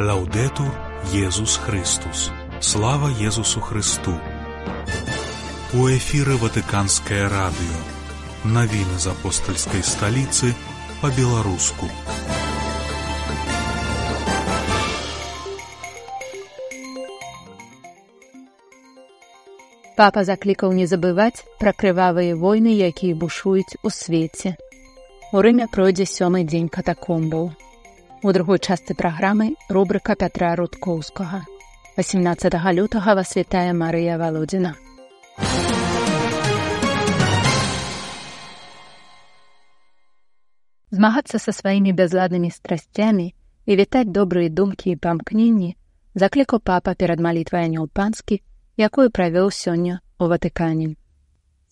Лаўдету Езус Христус. Слава Езусу Христу. У эфіры Ватыканскае радыё. Навіны з апостальскай сталіцы па-беларуску. Папа заклікаў не забываць пра крывавыя войны, якія бушуюць у свеце. У рыме пройдзе сёмы дзень катакомбаў. У другой частцы праграмы рубрыка Пятра Рудкоўскага. 18 лютага вас вітае Марыя Валодзіна. Змагацца са сваімі бязладнымі страсцямі і вітаць добрыя думкі і памкненні заклікаў папа перад малітвай анёл панскі, якую правёў сёння ў Ватыкане.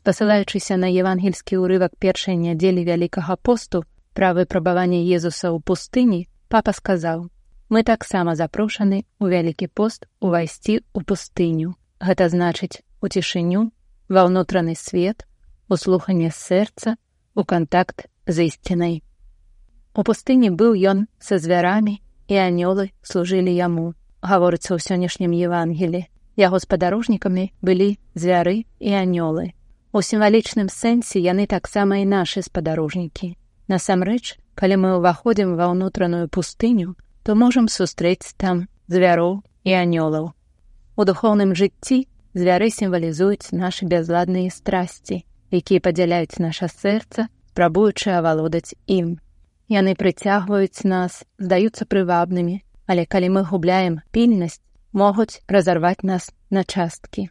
Спасылаючыся на евангельскі ўрывак першай нядзелі вялікага посту пра выпрабаванне Езуса ў пустыні, папа сказаў: мы таксама запрошаны ў вялікі пост увайсці ў пустыню. Гэта значыць у цішыню, ва ўнутраны свет, услуханне сэрца, у кантакт з ісцінай. У пустыні быў ён са звярамі і анёлы служылі яму, гаворыцца ў сённяшнім евангелі. Яго спадарожнікамі былі звяры і анёлы. У сімвалічным сэнсе яны таксама і нашы спадарожнікі. Насамрэч, калі мы ўваходзім ва ўнутраную пустыню, то можам сустрэць там звяроў і анёлаў. У духоўным жыцці звяры сімвалізуюць нашы бязладныя страсці, якія падзяляюць наша сэрца, спрабуючы авалодаць ім. Яны прыцягваюць нас, здаюцца прывабнымі, але калі мы губляем пільнасць, могуць разарваць нас на часткі.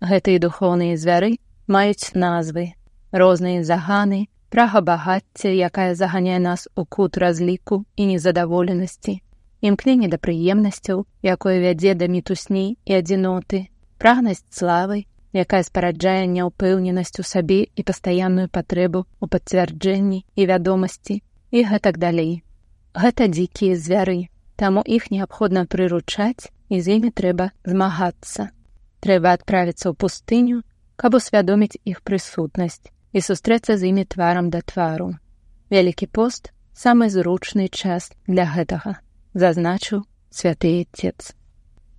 Гэтыя духоўныя звяры маюць назвы, розныя заганы, прага багацця, якая заганяе нас у кут разліку і незадаволенасці, імкненне да прыемнасцяў, якое вядзе да мітусні і адзіноты, прагнасць славы, якая спараджае няўпэўненасць у сабе і пастаянную патрэбу ў пацвярджэнні і вядомасці і гэтак далей. Гэта дзікія звяры, таму іх неабходна прыручаць і з імі трэба змагацца. Трэба адправіцца ў пустыню, каб усвядоміць іх прысутнасць і сустрэцца з імі тварам да твару. Вялікі пост самы зручны час для гэтага, зазначыў святы отец.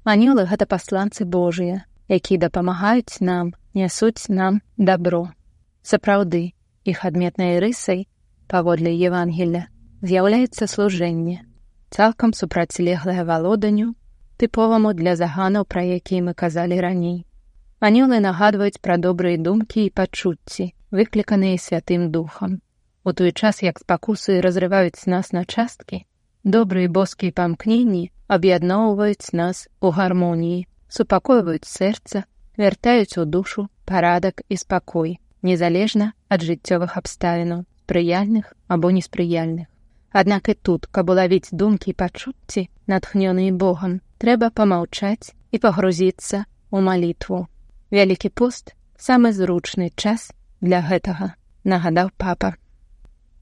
Манёлы гэта пасланцы Божыя, якія дапамагаюць нам, нясуць нам дабро. Сапраўды, іх адметнай рысай, паводле Евангеля, з'яўляецца служэнне, цалкам супрацьлеглае валоданню, тыповаму для заганаў, пра якія мы казалі раней. Анёлы нагадваюць пра добрыя думкі і пачуцці, выкліканыя святым духам. У той час, як спакусы разрываюць нас на часткі, добрыя боскія памкненні аб'ядноўваюць нас у гармоніі, супакойваюць сэрца, вяртаюць у душу парадак і спакой, незалежна ад жыццёвых абставінаў, прыяльных або неспрыяльных. Аднак і тут, каб улавіць думкі і пачуцці, натхнёныя Богам, трэба памаўчаць і пагрузіцца ў малітву. Вялікі пост самы зручны час для гэтага нагадаў папа.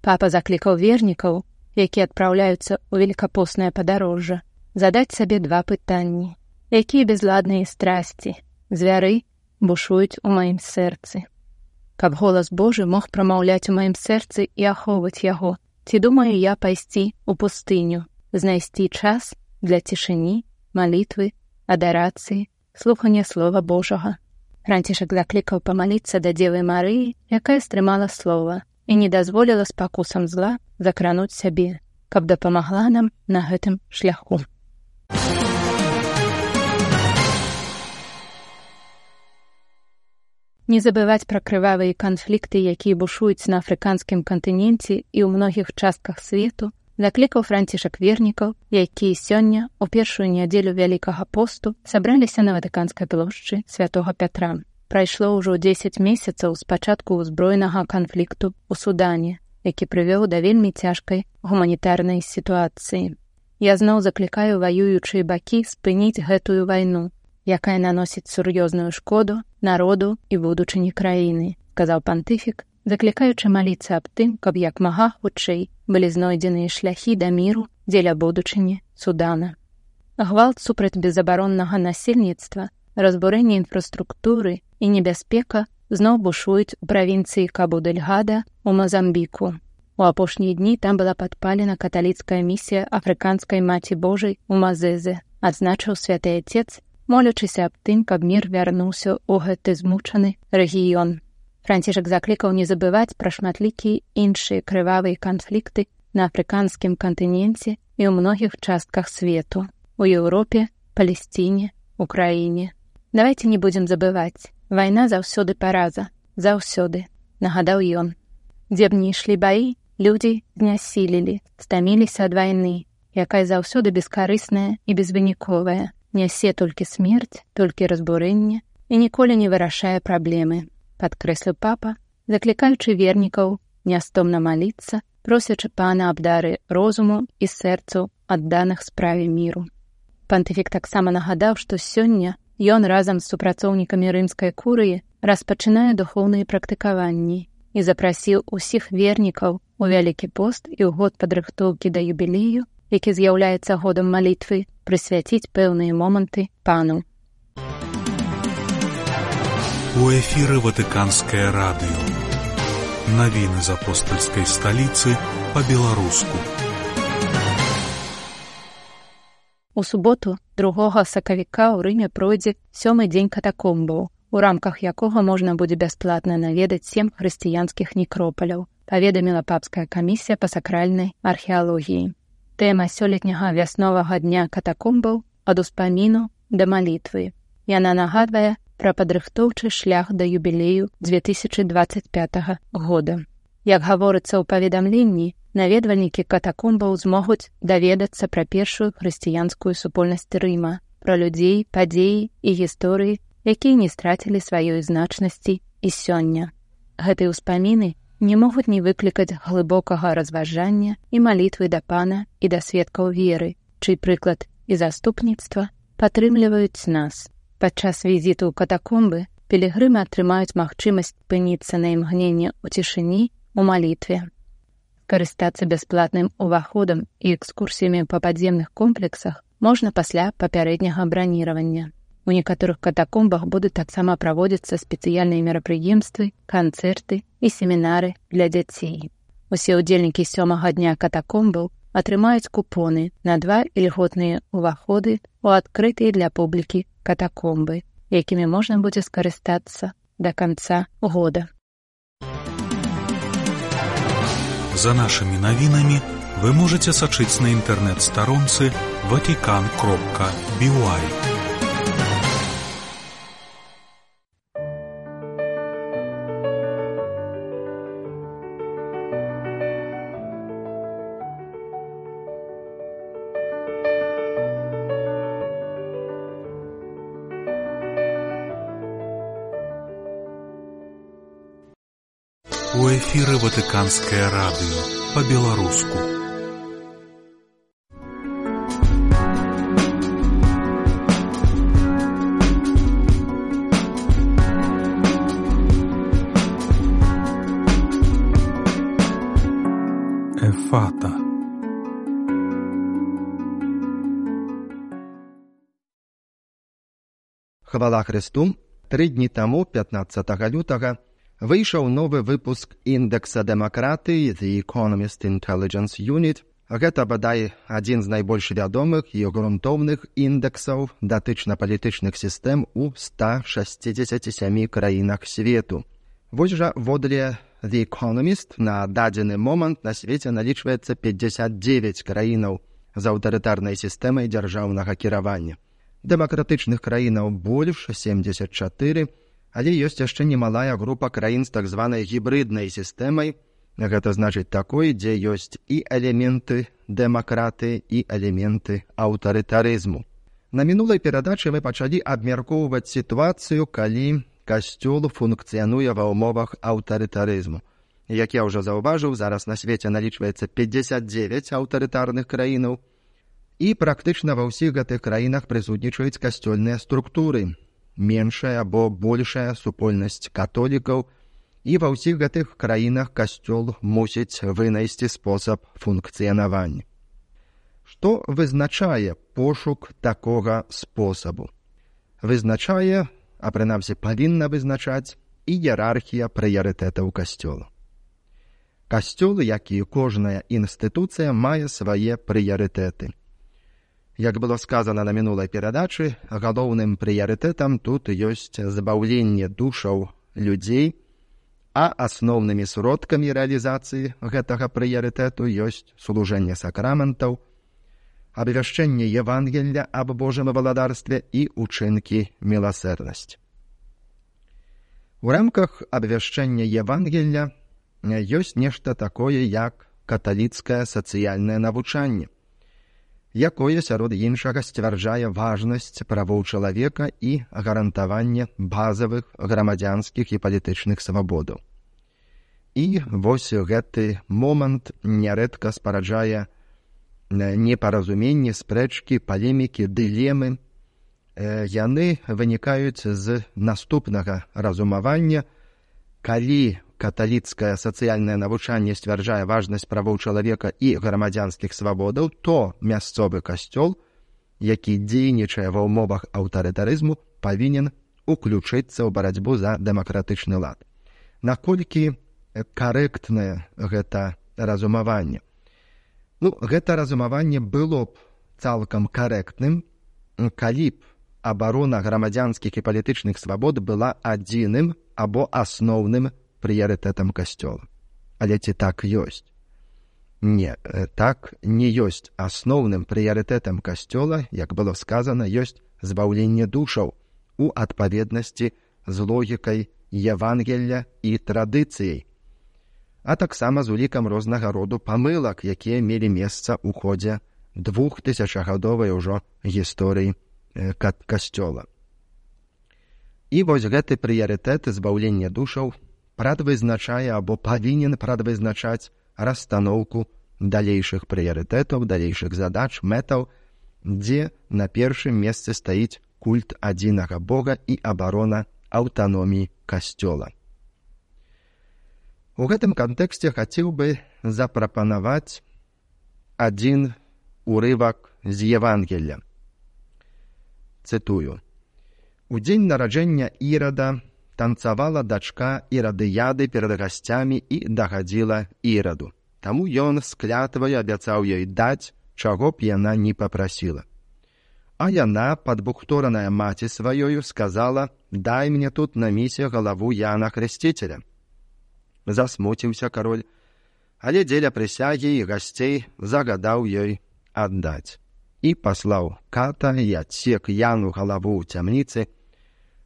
Папа заклікаў вернікаў, якія адпраўляюцца ў великкапоснае падарожжа, задаць сабе два пытанні, якія безладныя страсці, звяры бушуюць у маім сэрцы. Каб голас Божы мог прамаўляць у маім сэрцы і ахоўваць яго, ці думаю я пайсці ў пустыню, знайсці час для цішыні, малітвы, адарацыі, слухання слова Божага. Францішак заклікаў памаліцца да дзевы Марыі, якая стрымала слова і не дазволіла спакусам зла закрануць сябе, каб дапамагла нам на гэтым шляху. Не забываць пра крывавыя канфлікты, якія бушуюць на афрыканскім кантыненце і ў многіх частках свету, заклікаў францішак вернікаў, якія сёння у першую нядзелю вялікага посту сабраліся на ватыканскай плошчы святого Пятра. Прайшло ўжо 10 месяцаў з пачатку ўзброенага канфлікту ў судане, які прывёў да вельмі цяжкай гуманітарнай сітуацыі. Я зноў заклікаю ваюючыя бакі спыніць гэтую вайну, якая наносіць сур'ёзную шкоду народу і будучыні краіны, сказаў пантыфік, заклікаючы маліцца аб тым, каб як мага хутчэй былі знойдзеныя шляхі да міру дзеля будучыні судана. Гвалт супраць безабароннага насельніцтва, разбурэнне інфраструктуры і небяспека зноў бушуюць у правінцыі Кабудельгада у Мазамбіку. У апошнія дні там была падпалена каталіцкая місія афрыканскай маці Божай у Мазэзе, адзначыў святы отец, молячыся аб тым, каб мір вярнуўся ў гэты змучаны рэгіён. Францішак заклікаў не забываць пра шматлікія іншыя крывавыя канфлікты на афрыканскім кантыненце і ў многіх частках свету, у Еўропе, Палесціне, Украіне. Давайте не будзем забываць. Вайна заўсёды параза, заўсёды, нагадаў ён. Дзе б не ішлі баі, людзі знясілілі, стаміліся ад вайны, якая заўсёды бескарысная і безвыніковая, нясе толькі смерць, толькі разбурэнне і ніколі не вырашае праблемы падкрэсліў папа, заклікаючы вернікаў нястомна маліцца, просячы пана абдары розуму і сэрцу адданых справе міру. Пантыфік таксама нагадаў, што сёння ён разам з супрацоўнікамі рымскай курыі распачынае духоўныя практыкаванні і запрасіў усіх вернікаў у вялікі пост і ў год падрыхтоўкі да юбілею, які з'яўляецца годам малітвы прысвяціць пэўныя моманты пану У эфіры ватыканскае радыё. Навіны з апостальскай сталіцы па-беларуску. У суботу другога сакавіка ў рыме пройдзе сёмы дзень катакомбаў, у рамках якога можна будзе бясплатна наведаць сем хрысціянскіх некропаляў, паведаміла папская камісія па сакральнай археалогіі. Тэма сёлетняга вясновага дня катакомбаў ад успаміну да малітвы. Яна нагадвае пра падрыхтоўчы шлях да юбілею 2025 года. Як гаворыцца ў паведамленні, наведвальнікі катакомбаў змогуць даведацца пра першую хрысціянскую супольнасць рыма, пра людзей, падзеі і гісторыі, якія не страцілі сваёй значнасці і сёння. Гэтыя ўспаміны не могуць не выклікаць глыбокага разважання і малітвы да пана і да сведкаў веры, чый прыклад і заступніцтва падтрымліваюць нас. Падчас візіту ў катакомбы пілігрымы атрымаюць магчымасць спыніцца на імгненне ў цішыні у малітве. Карыстацца бясплатным уваходам і экскурсіямі па падземных комплексах можна пасля папярэдняга браніравання. У некаторых катакомбах будуць таксама праводзіцца спецыяльныя мерапрыемствы, канцэрты і семінары для дзяцей. Усе ўдзельнікі сёмага дня катакомбаў атрымаюць купоны на два ільготныя ўваходы у адкрытыя для публікі катакомбы, якімі можна будзе скарыстацца да канца года. За нашымі навінамі вы можете сачыць на інтэрнэт-старонцы ватикан кропка бівай. Ватыканскае радыё па-беларуску. Эфата. Хвала Христу, тры дні таму 15 лютага выйшаў новы выпуск індэкса дэмакратыі The Economist Intelligence Unit. Гэта бадай адзін з найбольш вядомых і грунтоўных індэксаў датычна палітычных сістэм у 167 краінах свету. Вось жа водле The Economist на дадзены момант на свеце налічваецца 59 краінаў з аўтарытарнай сістэмай дзяржаўнага кіравання. Дэмакратычных краінаў больш 74, але ёсць яшчэ немалая група краін з так званай гібрыднай сістэмай. Гэта значыць такой, дзе ёсць і элементы дэмакраты і элементы аўтарытарызму. На мінулай перадачы мы пачалі абмяркоўваць сітуацыю, калі касцёл функцыянуе ва ўмовах аўтарытарызму. Як я ўжо заўважыў, зараз на свеце налічваецца 59 аўтарытарных краінаў. І практычна ва ўсіх гэтых краінах прысутнічаюць касцёльныя структуры, меншая або большая супольнасць католікаў і ва ўсіх гэтых краінах касцёл мусіць вынайсці спосаб функцыянавання. Што вызначае пошук такога спосабу? Вызначае, а прынамсі павінна вызначаць іерархія прыярытэтаў касцёла. Касцёл, як і кожная інстытуцыя мае свае прыярытэты. Як было сказано на мінулай перадачы, галоўным прыярытэтам тут ёсць забаўленне душаў людзей, а асноўнымі сродкамі рэалізацыі гэтага прыярытэту ёсць служэнне сакраментаў, абвяшчэнне Евангелля аб Божым валадарстве і учынкі міласэрнасць. У рамках абвяшчэння Евангелля ёсць нешта такое, як каталіцкае сацыяльнае навучанне, якое сярод іншага сцвярджае важнасць правоў чалавека і гарантаванне базавых грамадзянскіх і палітычных свабодаў. І вось гэты момант нярэдка спараджае непаразуменні, спрэчкі, палемікі, дылемы. Яны вынікаюць з наступнага разумавання, калі каталіцкае сацыяльнае навучанне сцвярджае важнасць правоў чалавека і грамадзянскіх свабодаў, то мясцовы касцёл, які дзейнічае ва ўмовах аўтарытарызму, павінен уключыцца ў барацьбу за дэмакратычны лад. Наколькі карэктнае гэта разумаванне. Ну, гэта разумаванне было б цалкам карэктным, калі б абарона грамадзянскіх і палітычных свабод была адзіным або асноўным прыярытэтам касцёла. Але ці так ёсць? Не, э, так не ёсць асноўным прыярытэтам касцёла, як было сказана, ёсць збаўленне душаў у адпаведнасці з логікай Евангелля і традыцыяй, а таксама з улікам рознага роду памылак, якія мелі месца ў ходзе двух тысячагадовай ужо гісторыі э, касцёла. І вось гэты прыярытэт збаўлення душаў прадвызначае або павінен прадвызначаць расстаноўку далейшых прыярытэтаў, далейшых задач, мэтаў, дзе на першым месцы стаіць культ адзінага Бога і абарона аўтаноміі касцёла. У гэтым кантэксце хацеў бы запрапанаваць адзін урывак з Евангелля. Цытую: У дзень нараджэння ірада танцавала дачка і радыяды перад гасцямі і дагадзіла іраду. Таму ён з клятвай абяцаў ёй даць, чаго б яна не папрасіла. А яна, падбухтораная маці сваёю, сказала: « Дай мне тут на місе галаву Яна хрысціцеля. Засмуціўся кароль, але дзеля прысягі і гасцей загадаў ёй аддаць. І паслаў ката і адсек яну галаву ў цямніцы,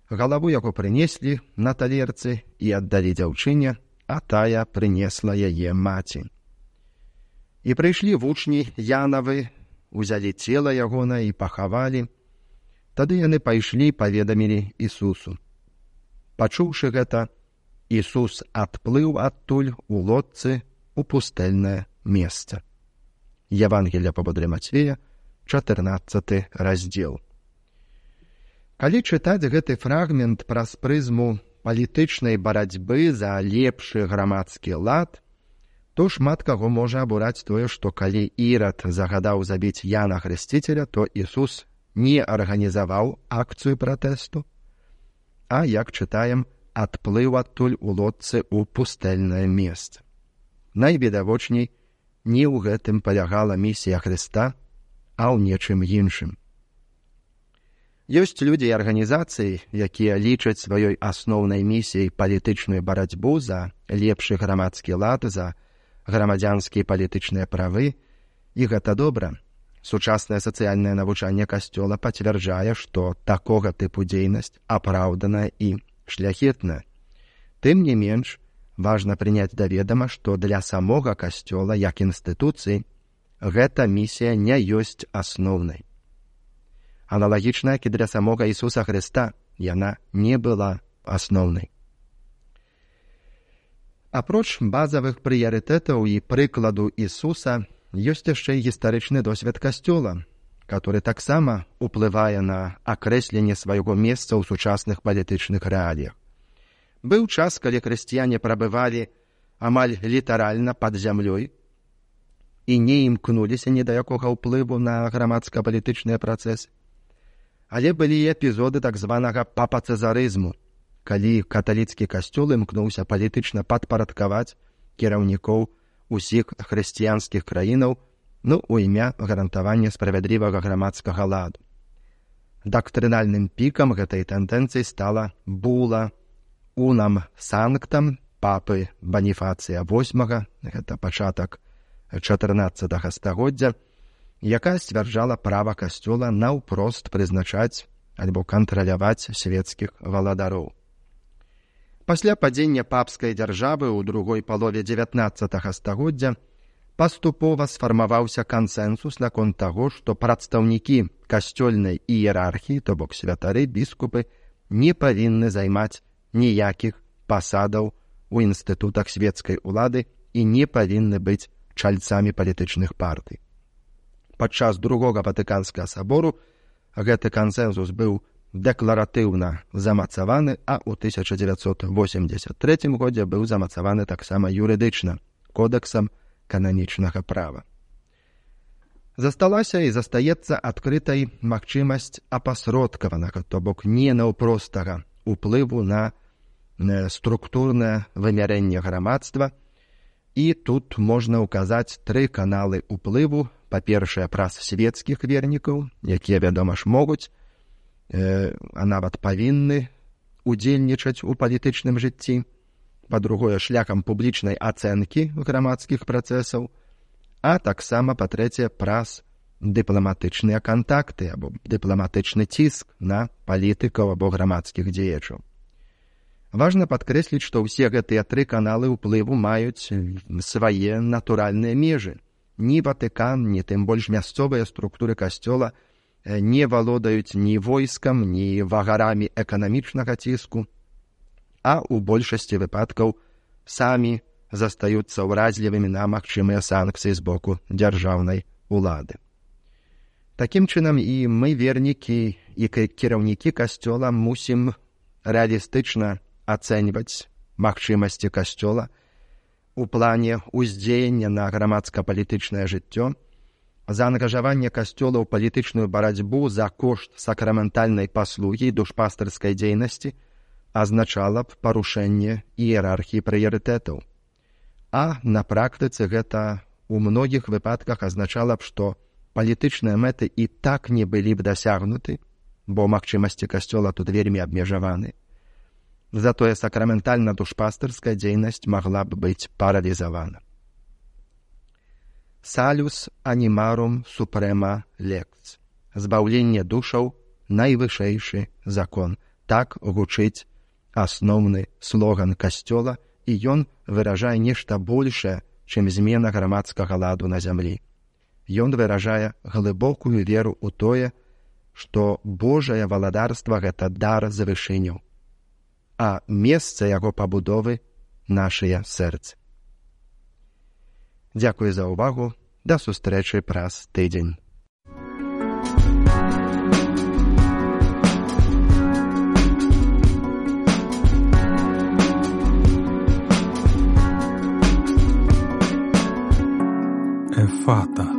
галаву яго прынеслі на талерцы і аддалі дзяўчыне, а тая прынесла яе маці. І прыйшлі вучні янавы, узялі цела ягона і пахавалі. Тады яны пайшлі паведамілі Ісусу. Пачуўшы гэта, Ісус адплыў адтуль у лодцы у пустэльнае месца. Евангеля пабодры Мацвея, 14 раздзел. Калі чытаць гэты фрагмент праз прызму палітычнай барацьбы за лепшы грамадскі лад, то шмат каго можа абураць тое, што калі ірад загадаў забіць Яна хрысціцеля, то Ісус не арганізаваў акцыю пратэсту, а як чытаем, адплыў адтуль у лодцы ў пустэльнае месца. Найвідавочней не ў гэтым палягала місія Хрыста, а ў нечым іншым. Ёсць людзі і арганізацыі, якія лічаць сваёй асноўнай місіяй палітычную барацьбу за лепшы грамадскі лад за грамадзянскія палітычныя правы, і гэта добра. Сучаснае сацыяльнае навучанне касцёла пацвярджае, што такога тыпу дзейнасць апраўданая і шляхетная. Тым не менш, важна прыняць даведама, што для самога касцёла як інстытуцыі гэта місія не ёсць асноўнай аналагічна як і для самога Ісуса Хрыста яна не была асноўнай. Апроч базавых прыярытэтаў і прыкладу Ісуса ёсць яшчэ гістарычны досвед касцёла, который таксама уплывае на акрэсленне свайго месца ў сучасных палітычных рэаліях. Быў час, калі хрысціяне прабывалі амаль літаральна пад зямлёй і не імкнуліся ні да якога ўплыву на грамадска-палітычныя працэсы але былі эпізоды так званага папацэзарызму, калі каталіцкі касцёл імкнуўся палітычна падпарадкаваць кіраўнікоў усіх хрысціянскіх краінаў ну у імя гарантавання справядлівага грамадскага ладу. Дактрынальным пікам гэтай тэндэнцыі стала була унам санктам папы баніфацыя восьмага гэта пачатак 14 стагоддзя, якая сцвярджала права касцёла наўпрост прызначаць альбо кантраляваць свецкіх валадароў. Пасля падзення папскай дзяржавы ў другой палове 19 стагоддзя паступова сфармаваўся кансэнсус наконт таго, што прадстаўнікі касцёльнай іерархіі, то бок святары біскупы не павінны займаць ніякіх пасадаў у інстытутах свецкай улады і не павінны быць чальцамі палітычных партый. Падчас другога ватыканскага сабору гэты кансэнсус быў дэкларатыўна замацаваны, а ў 1983 годзе быў замацаваны таксама юрыдычна кодексам кананічнага права. Засталася і застаецца адкрытай магчымасць апасродкаванага, то бок не наўпростага уплыву на структурнае вымярэнне грамадства, і тут можна ўказаць тры каналы ўплыву, па-першае, праз свецкіх вернікаў, якія, вядома ж могуць, э, а нават павінны удзельнічаць у палітычным жыцці. Па-другое шляхам публічнай ацэнкі грамадскіх працэсаў. А таксама па-трэцяе праз дыпламатычныя кантакты або дыпламатычны ціск на палітыкаў або грамадскіх дзеячаў важна падкрэсліць што ўсе гэтыя тры каналы ўплыву маюць свае натуральныя межы ні ватыкан ні тым больш мясцовыя структуры касцёла не валодаюць ні войскам, ні вагарамі эканамічнага ціску, а ў большасці выпадкаў самі застаюцца ўразлівымі на магчымыя санкцыі з боку дзяржаўнай улады. Такім чынам і мы вернікі і кіраўнікі касцёла мусім рэалістычна ацэньваць магчымасці касцёла у плане ўздзеяння на грамадска-палітычнае жыццё, заангажаванне касцёла ў палітычную барацьбу за кошт сакраментальнай паслугі душпастарскай дзейнасці азначала б парушэнне іерархіі прыярытэтаў. А на практыцы гэта у многіх выпадках азначала б, што палітычныя мэты і так не былі б дасягнуты, бо магчымасці касцёла тут вельмі абмежаваны. Затое сакраментальна душпастарская дзейнасць магла б быць паралізавана салюс анімарум супрэма лекц збаўленне душаў найвышэйшы закон так гучыць асноўны слоган касцёла і ён выражае нешта большае чым змена грамадскага ладу на зямлі ён выражае глыбокую веру ў тое што божае валадарства гэта дар за вышыню а месца яго пабудовы нашыя сэрцы. Дзякуй за ўвагу. Да сустрэчы праз тыдзень. Эфата